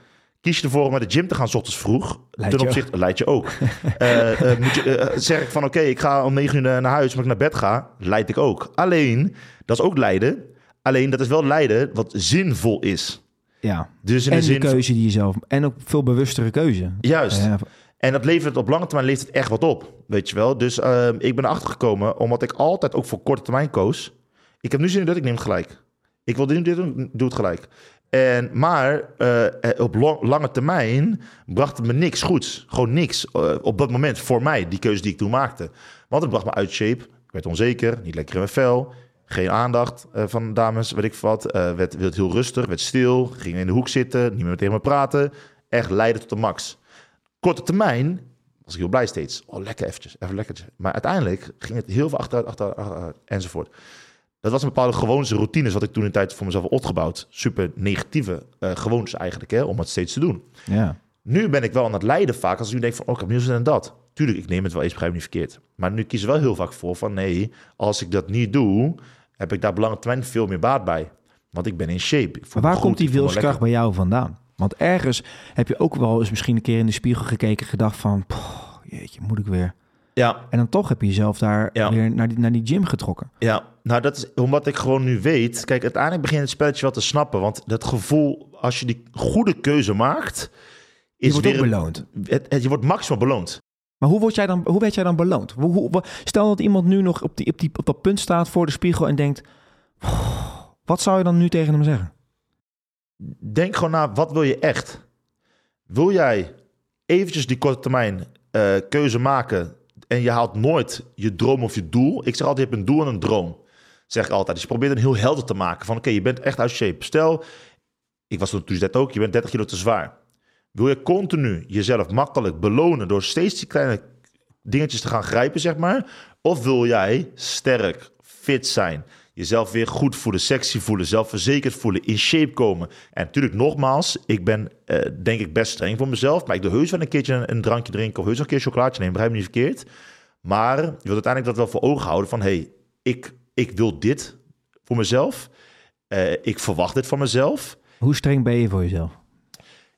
Kies je ervoor om naar de gym te gaan s ochtends vroeg, Leid ten opzichte, leid je ook. Eh, eh, moet je, eh, zeg ik van oké, ik ga om negen uur naar huis, maar ik naar bed ga, leid ik ook. Alleen, dat is ook lijden. Alleen, dat is wel lijden wat zinvol is. ja. Dus in En de zin... keuze die je zelf... En ook veel bewustere keuze. Juist. Ja, En dat levert op lange termijn levert het echt wat op, weet je wel. Dus ehm, ik ben erachter gekomen, omdat ik altijd ook voor korte termijn koos. Ik heb nu zin in dit, ik neem gelijk. Ik wil dit, doen, doe het gelijk. En, maar eh, eh, op lange termijn bracht het me niks goeds. Gewoon niks eh, op dat moment voor mij, die keuze die ik toen maakte. Want het bracht me uit shape. Ik werd onzeker, niet lekker in mijn vel. Geen aandacht van dames, weet ik wat. Werd, werd heel rustig, werd stil. Ging in de hoek zitten, niet meer tegen me praten. Echt lijden tot de max korte termijn was ik heel blij steeds. Oh, lekker eventjes, even lekker. Maar uiteindelijk ging het heel veel achteruit, achteruit, enzovoort. Dat was een bepaalde gewoontes, routines, wat ik toen in tijd voor mezelf opgebouwd. Super negatieve eh gewoontes eigenlijk, hè, om het steeds te doen. ja. Nu ben ik wel aan het lijden vaak, als ik nu denk van, oh, ik heb nieuws en dat. Tuurlijk, ik neem het wel eens, begrijp niet verkeerd. Maar nu kies ik wel heel vaak voor van, nee, als ik dat niet doe, heb ik daar termijn veel meer baat bij. Want ik ben in shape. Maar waar goed, komt die wilskracht bij jou vandaan? Want ergens heb je ook wel eens misschien een keer in de spiegel gekeken... gedacht van, "Poh, jeetje, moet ik weer... Ja, En dan toch heb je jezelf daar Ja. weer naar die, naar die gym getrokken. Ja, nou dat is omdat ik gewoon nu weet. Kijk, uiteindelijk begin je het spelletje wel te snappen. Want dat gevoel, als je die goede keuze maakt, Je is wordt weer een- beloond. het, het- je wordt maximaal beloond. Maar hoe, word jij dan, hoe werd jij dan beloond? Hoe, stel dat iemand nu nog op, die, op, die, op dat punt staat voor de spiegel en denkt... "Oh, Wat zou je dan nu tegen hem zeggen? Denk gewoon na, wat wil je echt? Wil jij eventjes die korte termijn eh, keuze maken en je haalt nooit je droom of je doel? Ik zeg altijd, je hebt een doel en een droom. Zeg ik altijd. Dus je probeert een heel helder te maken. Van oké, je bent echt uit shape. Stel, ik was toen net ook, je bent 30 kilo te zwaar. Wil je continu jezelf makkelijk belonen door steeds die kleine dingetjes te gaan grijpen, zeg maar? Of wil jij sterk, fit zijn, jezelf weer goed voelen, sexy voelen, zelfverzekerd voelen, in shape komen? En natuurlijk, nogmaals, ik ben eh, denk ik best streng voor mezelf, maar ik doe heus wel een keertje een, een drankje drinken of heus wel een keer chocolaatje nemen, begrijp me niet verkeerd. Maar je wilt uiteindelijk dat wel voor ogen houden van, hey, ik, ik wil dit voor mezelf. Eh, ik verwacht dit van mezelf. Hoe streng ben je voor jezelf?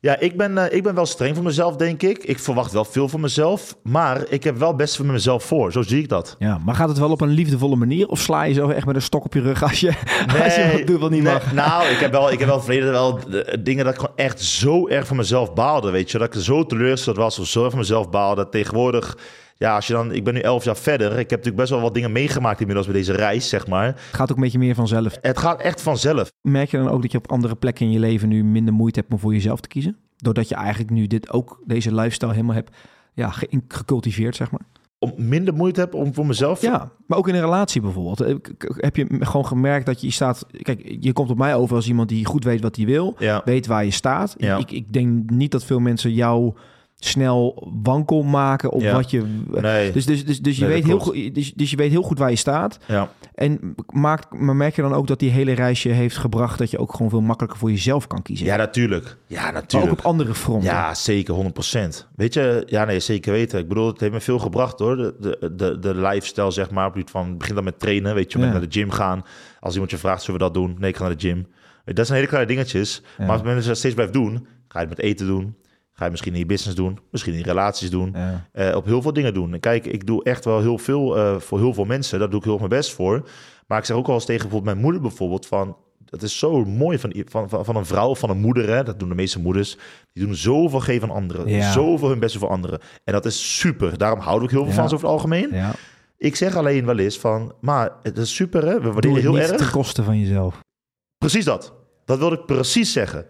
Ja, ik ben, eh, ik ben wel streng voor mezelf, denk ik. Ik verwacht wel veel van mezelf. Maar ik heb wel best voor mezelf voor. Zo zie ik dat. Ja, maar gaat het wel op een liefdevolle manier? Of sla je jezelf echt met een stok op je rug als je, als je wat doet wat niet nee, mag? Nou, ik heb wel, ik heb wel verleden wel eh, dingen dat ik gewoon echt zo erg van mezelf baalde. Weet je, dat ik zo teleurgesteld was of zo van mezelf baalde. Tegenwoordig, ja, als je dan, ik ben nu elf jaar verder. Ik heb natuurlijk best wel wat dingen meegemaakt inmiddels bij deze reis, zeg maar. Het gaat ook een beetje meer vanzelf. Het gaat echt vanzelf. Merk je dan ook dat je op andere plekken in je leven nu minder moeite hebt om voor jezelf te kiezen? Doordat je eigenlijk nu dit ook, deze lifestyle helemaal hebt ja, ge- gecultiveerd, zeg maar. Om minder moeite heb om voor mezelf. Ja, maar ook in een relatie bijvoorbeeld. Eh, Heb je gewoon gemerkt dat je staat... Kijk, je komt op mij over als iemand die goed weet wat hij wil. Ja. Weet waar je staat. Ja. Ik, ik denk niet dat veel mensen jou snel wankel maken op Ja. wat je... Nee. Dus, dus, dus, dus, je Nee, weet heel goed, dus, dus je weet heel goed waar je staat. ja. En maakt, maar merk je dan ook dat die hele reisje heeft gebracht... dat je ook gewoon veel makkelijker voor jezelf kan kiezen? ja, natuurlijk. Ja, maar natuurlijk. ook op andere fronten. Ja, zeker, 100%. Weet je, ja, nee, zeker weten. Ik bedoel, het heeft me veel gebracht hoor. De, de, de, de lifestyle, zeg maar. op het Van, begin dan met trainen, weet je, met Ja. naar de gym gaan. Als iemand je vraagt, zullen we dat doen? Nee, ik ga naar de gym. Dat zijn hele kleine dingetjes. Maar als mensen dat steeds blijft doen, ga je het met eten doen. Ga je misschien in je business doen. Misschien in je relaties doen. Ja. Eh, op heel veel dingen doen. En kijk, ik doe echt wel heel veel eh, voor heel veel mensen. Daar doe ik heel mijn best voor. Maar ik zeg ook wel eens tegen bijvoorbeeld mijn moeder bijvoorbeeld van... dat is zo mooi van, van, van, van een vrouw of van een moeder. Hè? Dat doen de meeste moeders. Die doen zoveel geven aan anderen. Ja. Zoveel hun beste voor anderen. En dat is super. Daarom we ook heel veel Ja. van ze over het algemeen. Ja. Ik zeg alleen wel eens van, maar het is super hè. We waarderen het heel erg. ten koste van jezelf. Precies dat. Dat wilde ik precies zeggen.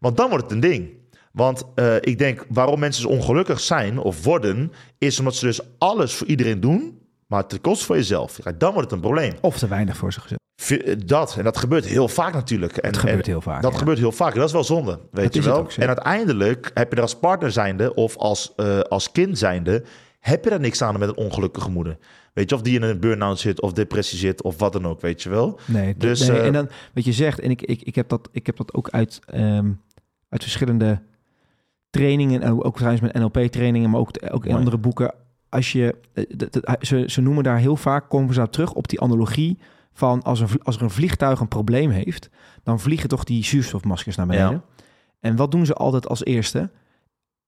Want dan wordt het een ding. Want eh, ik denk waarom mensen ongelukkig zijn of worden, is omdat ze dus alles voor iedereen doen, maar ten koste van jezelf. Ja, dan wordt het een probleem. Of te weinig voor zichzelf. V- Dat, en dat gebeurt heel vaak natuurlijk. En, Dat gebeurt heel vaak, Dat ja. gebeurt heel vaak. En dat is wel zonde, weet Dat je wel. ook, en uiteindelijk heb je er als partner zijnde of als, eh, als kind zijnde, heb je daar niks aan met een ongelukkige moeder. Weet je, of die in een burn-out zit, of depressie zit, of wat dan ook, weet je wel. Nee, Dus, nee, eh, en dan wat je zegt, en ik, ik, ik, heb, dat, ik heb dat ook uit, ehm, uit verschillende trainingen, en ook trouwens met NLP-trainingen, maar ook, ook in Mooi. andere boeken. Als je, eh, ze, ze noemen daar heel vaak, komen ze daar terug op die analogie van als, een, als er een vliegtuig een probleem heeft, dan vliegen toch die zuurstofmaskers naar beneden. En wat doen ze altijd als eerste?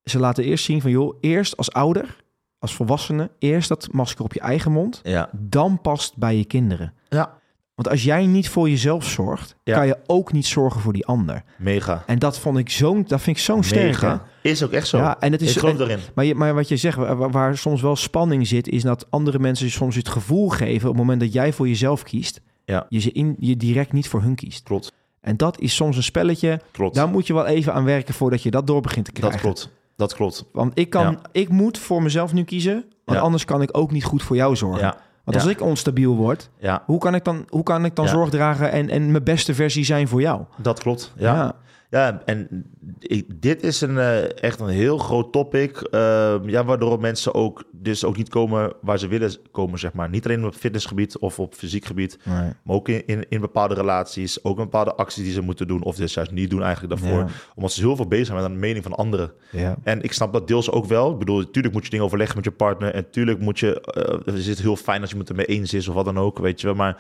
Ze laten eerst zien van, joh, eerst als ouder, als volwassene, eerst dat masker op je eigen mond, Ja. dan past bij je kinderen. Ja. Want als jij niet voor jezelf zorgt, Ja. kan je ook niet zorgen voor die ander. Mega. En dat vond ik zo'n, dat vind ik zo'n sterk. Mega. Is ook echt zo. Ja, en het is ik geloof en- erin. maar, je, maar wat je zegt, waar, waar soms wel spanning zit, is dat andere mensen je soms het gevoel geven op het moment dat jij voor jezelf kiest, Ja. je ze in, je direct niet voor hun kiest. Klopt. En dat is soms een spelletje. Klopt. Daar moet je wel even aan werken voordat je dat door begint te krijgen. dat klopt. Dat klopt. Want ik kan, Ja. ik moet voor mezelf nu kiezen, want anders kan ik ook niet goed voor jou zorgen. Ja. Want als Ja. ik onstabiel word, Ja, hoe kan ik dan, hoe kan ik dan zorg dragen en, en mijn beste versie zijn voor jou? dat klopt. Ja. Ja, en ik, dit is een, eh, echt een heel groot topic. eh, ja, waardoor mensen ook, dus ook niet komen waar ze willen komen, zeg maar. Niet alleen op fitnessgebied of op fysiek gebied, Nee. maar ook in, in, in bepaalde relaties. Ook in bepaalde acties die ze moeten doen, of dus juist niet doen eigenlijk daarvoor. Ja. Omdat ze heel veel bezig zijn met de mening van anderen. Ja. En ik snap dat deels ook wel. Ik bedoel, natuurlijk moet je dingen overleggen met je partner. En natuurlijk moet je, eh is het heel fijn als je het ermee eens is of wat dan ook, weet je wel. Maar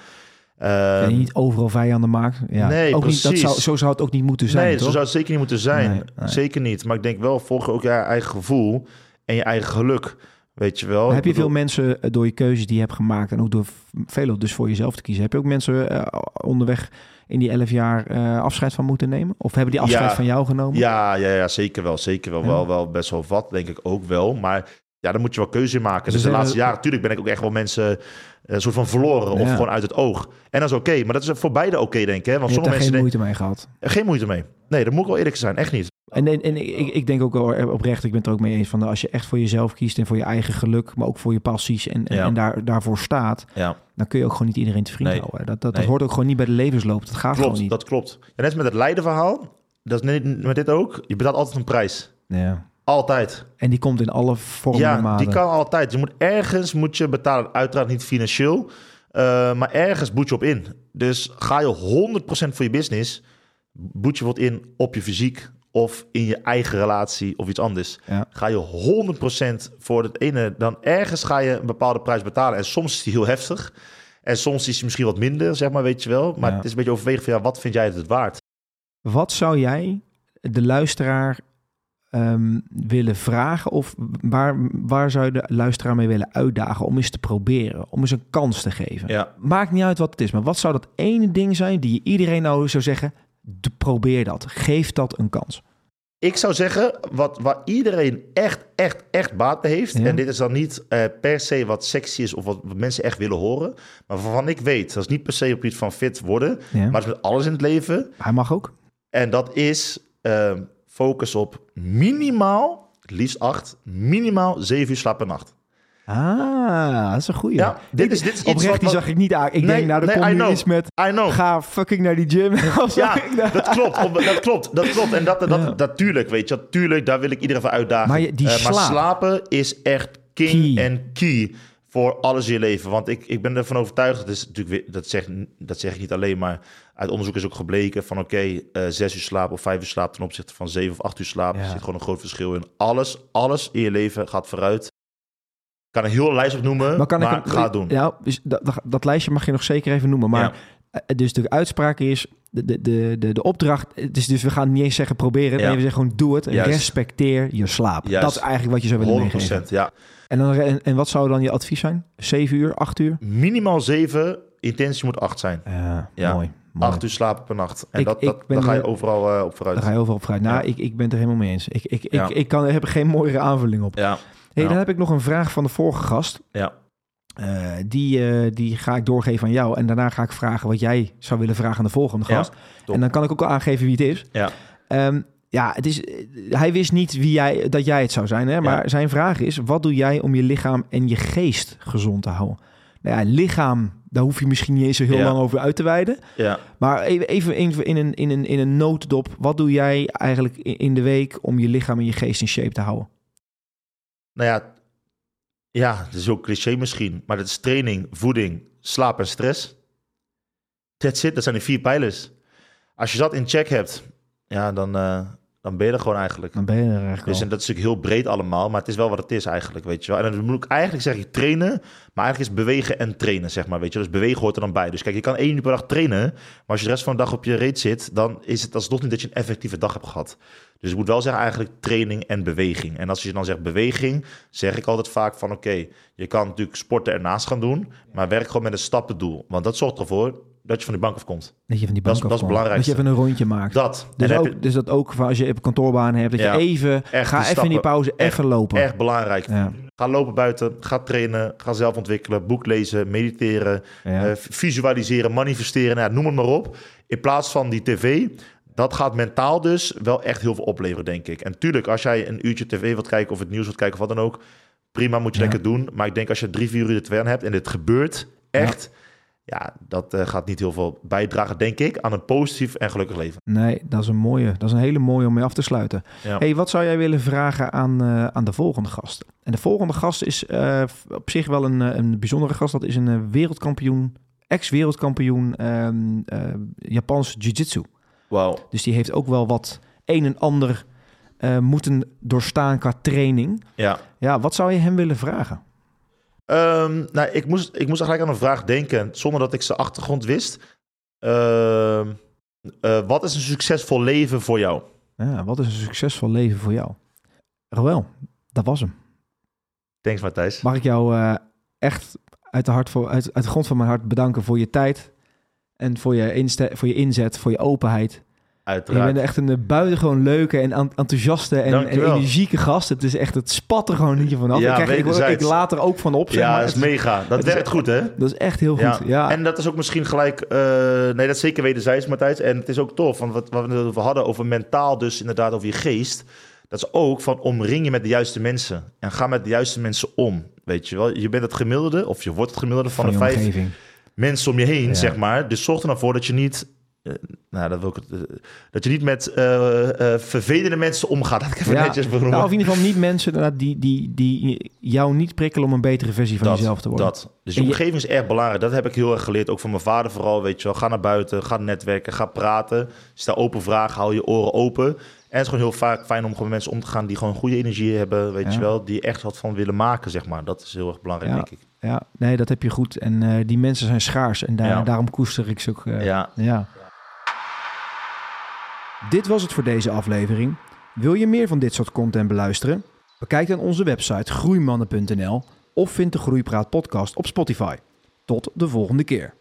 en je niet overal vijanden maakt. Ja. nee, ook niet, dat zou, zo zou het ook niet moeten zijn, nee, toch? zo zou het zeker niet moeten zijn. Nee, nee. Zeker niet. Maar ik denk wel, volg ook je eigen gevoel en je eigen geluk. Weet je wel. Maar heb je bedoel, veel mensen eh, door je keuzes die je hebt gemaakt en ook door v- velen dus voor jezelf te kiezen, heb je ook mensen eh, onderweg in die elf jaar eh, afscheid van moeten nemen? Of hebben die afscheid Ja. van jou genomen? Ja, ja, ja, zeker wel. Zeker wel. Ja. wel. Wel best wel wat, denk ik ook wel. Maar ja, dan moet je wel keuze in maken. Ze Dus de laatste jaren, natuurlijk ben ik ook echt wel mensen eh, een soort van verloren. Of gewoon uit het oog. En dat is oké. Maar dat is voor beide oké, denk ik. Hè? Want je hebt sommige daar mensen geen moeite mee gehad. geen moeite mee. Nee, dat moet ik wel eerlijk zijn. Echt niet. En, en, en ik, ik denk ook wel oprecht, ik ben het er ook mee eens van als je echt voor jezelf kiest en voor je eigen geluk, maar ook voor je passies en, en, Ja. en daar, daarvoor staat, Ja, dan kun je ook gewoon niet iedereen te vriend Nee. houden. Dat, dat, Nee. dat hoort ook gewoon niet bij de levensloop. Dat gaat klopt. gewoon niet. Dat klopt. En net met het Leiden-verhaal. Dat is net met dit ook. Je betaalt altijd een prijs. Ja. Altijd. En die komt in alle vormen en Ja, maten. die kan altijd. Je moet ergens moet je betalen. Uiteraard niet financieel. eh, maar ergens boet je op in. Dus ga je 100% voor je business. Boet je wat in op je fysiek. Of in je eigen relatie of iets anders. Ja. Ga je 100% voor het ene. Dan ergens ga je een bepaalde prijs betalen. En soms is die heel heftig. En soms is die misschien wat minder, zeg maar, weet je wel. Maar Ja. het is een beetje overwegen van ja, wat vind jij het waard? Wat zou jij de luisteraar ehm, willen vragen? Of waar, waar zou je de luisteraar mee willen uitdagen om eens te proberen? Om eens een kans te geven? Ja. Maakt niet uit wat het is, maar wat zou dat ene ding zijn die je iedereen nou zou zeggen? "De- Probeer dat. Geef dat een kans. Ik zou zeggen, wat, waar iedereen echt, echt, echt baat bij heeft. Ja. En dit is dan niet eh, per se wat sexy is of wat mensen echt willen horen. Maar waarvan ik weet, dat is niet per se op iets van fit worden. Ja. Maar het is met alles in het leven. Hij mag ook. En dat is ehm, focus op minimaal, het liefst acht, minimaal zeven uur slaap per nacht. Ah, dat is een goeie. Ja, dit is, dit is Oprecht, wat... die zag ik niet aan. Ik Nee, denk, nou, er nee, komt iets met... I know. Ga fucking naar die gym. Ja, dat klopt. Op- Dat klopt. Dat klopt. En dat, dat, Ja. dat, tuurlijk, weet je. Dat, tuurlijk, daar wil ik iedereen voor uitdagen. Maar die Eh, maar slapen is echt king Key. en key voor alles in je leven. Want ik, ik ben ervan overtuigd, dat, is natuurlijk, dat, zeg, dat zeg ik niet alleen, maar uit onderzoek is ook gebleken van oké, eh, zes uur slaap of vijf uur slaap ten opzichte van zeven of acht uur slaap. Ja. Er zit gewoon een groot verschil in. Alles, alles in je leven gaat vooruit. Ik kan een hele lijst opnoemen, maar, Maar kan ik ga het doen. Ja, dus dat, dat, lijstje mag je nog zeker even noemen. Maar Ja. eh, dus de uitspraak is, de, de, de, de, opdracht, het is dus we gaan niet eens zeggen proberen. Ja. Nee, we zeggen gewoon doe het. Juist. Respecteer je slaap. Juist. Dat is eigenlijk wat je zou willen 100%. meegeven. Ja. En, dan, en, en wat zou dan je advies zijn? Zeven uur, acht uur? Minimaal zeven, intentie moet acht zijn. Ja. Mooi. mooi. Acht uur slapen per nacht. En Ik- dat, dat, daar ga je er- overal eh, op vooruit. Daar ga je overal op vooruit. Nou, Ja. ik, ik ben het er helemaal mee eens. Ik, ik, Ja. ik, ik kan, heb er geen mooiere aanvulling op. Ja, Hey, Ja. Dan heb ik nog een vraag van de vorige gast. ja. Eh, die, eh, die ga ik doorgeven aan jou. En daarna ga ik vragen wat jij zou willen vragen aan de volgende gast. en dan kan ik ook al aangeven wie het is. Ja. Ehm, ja, het is, hij wist niet wie jij, dat jij het zou zijn. Hè? Maar Ja. zijn vraag is, wat doe jij om je lichaam en je geest gezond te houden? Nou ja, lichaam, daar hoef je misschien niet eens zo heel Ja. lang over uit te wijden. ja. Maar even, even in, in, een, in, een, in een notendop. Wat doe jij eigenlijk in, de week om je lichaam en je geest in shape te houden? Nou ja, ja, het is ook cliché misschien. Maar dat is training, voeding, slaap en stress. That's it, dat zijn de vier pijlers. Als je dat in check hebt, ja, dan, eh, dan ben je er gewoon eigenlijk. Dan ben je er eigenlijk Dus al. en dat is natuurlijk heel breed allemaal, maar het is wel wat het is eigenlijk, weet je wel. En dan moet ik eigenlijk zeg ik trainen, maar eigenlijk is bewegen en trainen, zeg maar, weet je. Dus bewegen hoort er dan bij. Dus kijk, je kan één uur per dag trainen, maar als je de rest van de dag op je reet zit, dan is het alsnog niet dat je een effectieve dag hebt gehad. Dus ik moet wel zeggen eigenlijk training en beweging. En als je dan zegt beweging, zeg ik altijd vaak van oké, je kan natuurlijk sporten ernaast gaan doen, maar werk gewoon met een stappendoel. Want dat zorgt ervoor dat je van die bank afkomt. Dat je van die dat bank is- dat is afkomt. het Dat je even een rondje maakt. Dat. Dus, ook, je- dus dat ook als je een kantoorbaan hebt, dat Ja. je even, Echt ga even in die pauze, Echt- even lopen. Erg belangrijk. Ja. Ga lopen buiten, ga trainen, ga zelf ontwikkelen, boek lezen, mediteren, Ja. eh, visualiseren, manifesteren, nou, noem het maar op. In plaats van die tv, dat gaat mentaal dus wel echt heel veel opleveren, denk ik. En tuurlijk, als jij een uurtje tv wilt kijken of het nieuws wilt kijken of wat dan ook, prima, moet je lekker doen. Maar ik denk als je drie, vier uur de aan hebt en dit gebeurt, echt, ja, dat eh, gaat niet heel veel bijdragen, denk ik, aan een positief en gelukkig leven. Nee, dat is een mooie. Dat is een hele mooie om mee af te sluiten. Ja. Hey, wat zou jij willen vragen aan, eh, aan de volgende gast? En de volgende gast is eh, op zich wel een, een bijzondere gast. Dat is een wereldkampioen, ex-wereldkampioen eh, Japans jiu-jitsu. Wauw. Dus die heeft ook wel wat een en ander moeten doorstaan qua training. Ja. Ja, wat zou je hem willen vragen? Ehm, nou, ik moest, ik moest eigenlijk aan een vraag denken zonder dat ik zijn achtergrond wist. Ehm, eh, wat is een succesvol leven voor jou? Ja, wat is een succesvol leven voor jou? Roel, dat was hem. Thanks, Matthijs. Mag ik jou eh, echt uit de, hart voor, uit, uit de grond van mijn hart bedanken voor je tijd. En voor je, inste- voor je inzet, voor je openheid. Je Uiteraard. bent echt een eh, buitengewoon leuke en enthousiaste en, energieke gast. Het is echt, het spat er gewoon niet vanaf. Ja, ik, krijg, ik, ik, laat er ook van op, zeg ja, maar. dat is Het is- mega. Dat werkt goed, hè? dat is echt heel goed. Ja, En dat is ook misschien gelijk... eh, nee, dat is zeker wederzijds, Matthijs. En het is ook tof, want wat, wat we het over hadden over mentaal, dus inderdaad over je geest. Dat is ook van omring je met de juiste mensen. En ga met de juiste mensen om, weet je wel. Je bent het gemiddelde, of je wordt het gemiddelde van, van de je vijf omgeving. mensen om je heen, Ja. zeg maar. Dus zorg er nou voor dat je niet... eh, nou, dat wil ik het, eh, dat je niet met eh, vervelende mensen omgaat. Dat ik even Ja, netjes benoemen. Nou, of in ieder geval niet mensen die, die, die jou niet prikkelen om een betere versie van dat, jezelf te worden. Dat. Dus je omgeving is erg belangrijk. Dat heb ik heel erg geleerd. Ook van mijn vader vooral. Weet je wel. Ga naar buiten. Ga netwerken. Ga praten. Stel open vragen. Hou je oren open. En het is gewoon heel vaak fijn om gewoon met mensen om te gaan die gewoon goede energie hebben. Weet Ja. je wel. Die echt wat van willen maken, zeg maar. Dat is heel erg belangrijk, Ja. denk ik. Ja, nee, dat heb je goed. En die mensen zijn schaars en daar, daarom koester ik ze ook. Ja. Ja. Dit was het voor deze aflevering. Wil je meer van dit soort content beluisteren? Bekijk dan onze website groeimannen.nl of vind de Groeipraat podcast op Spotify. Tot de volgende keer.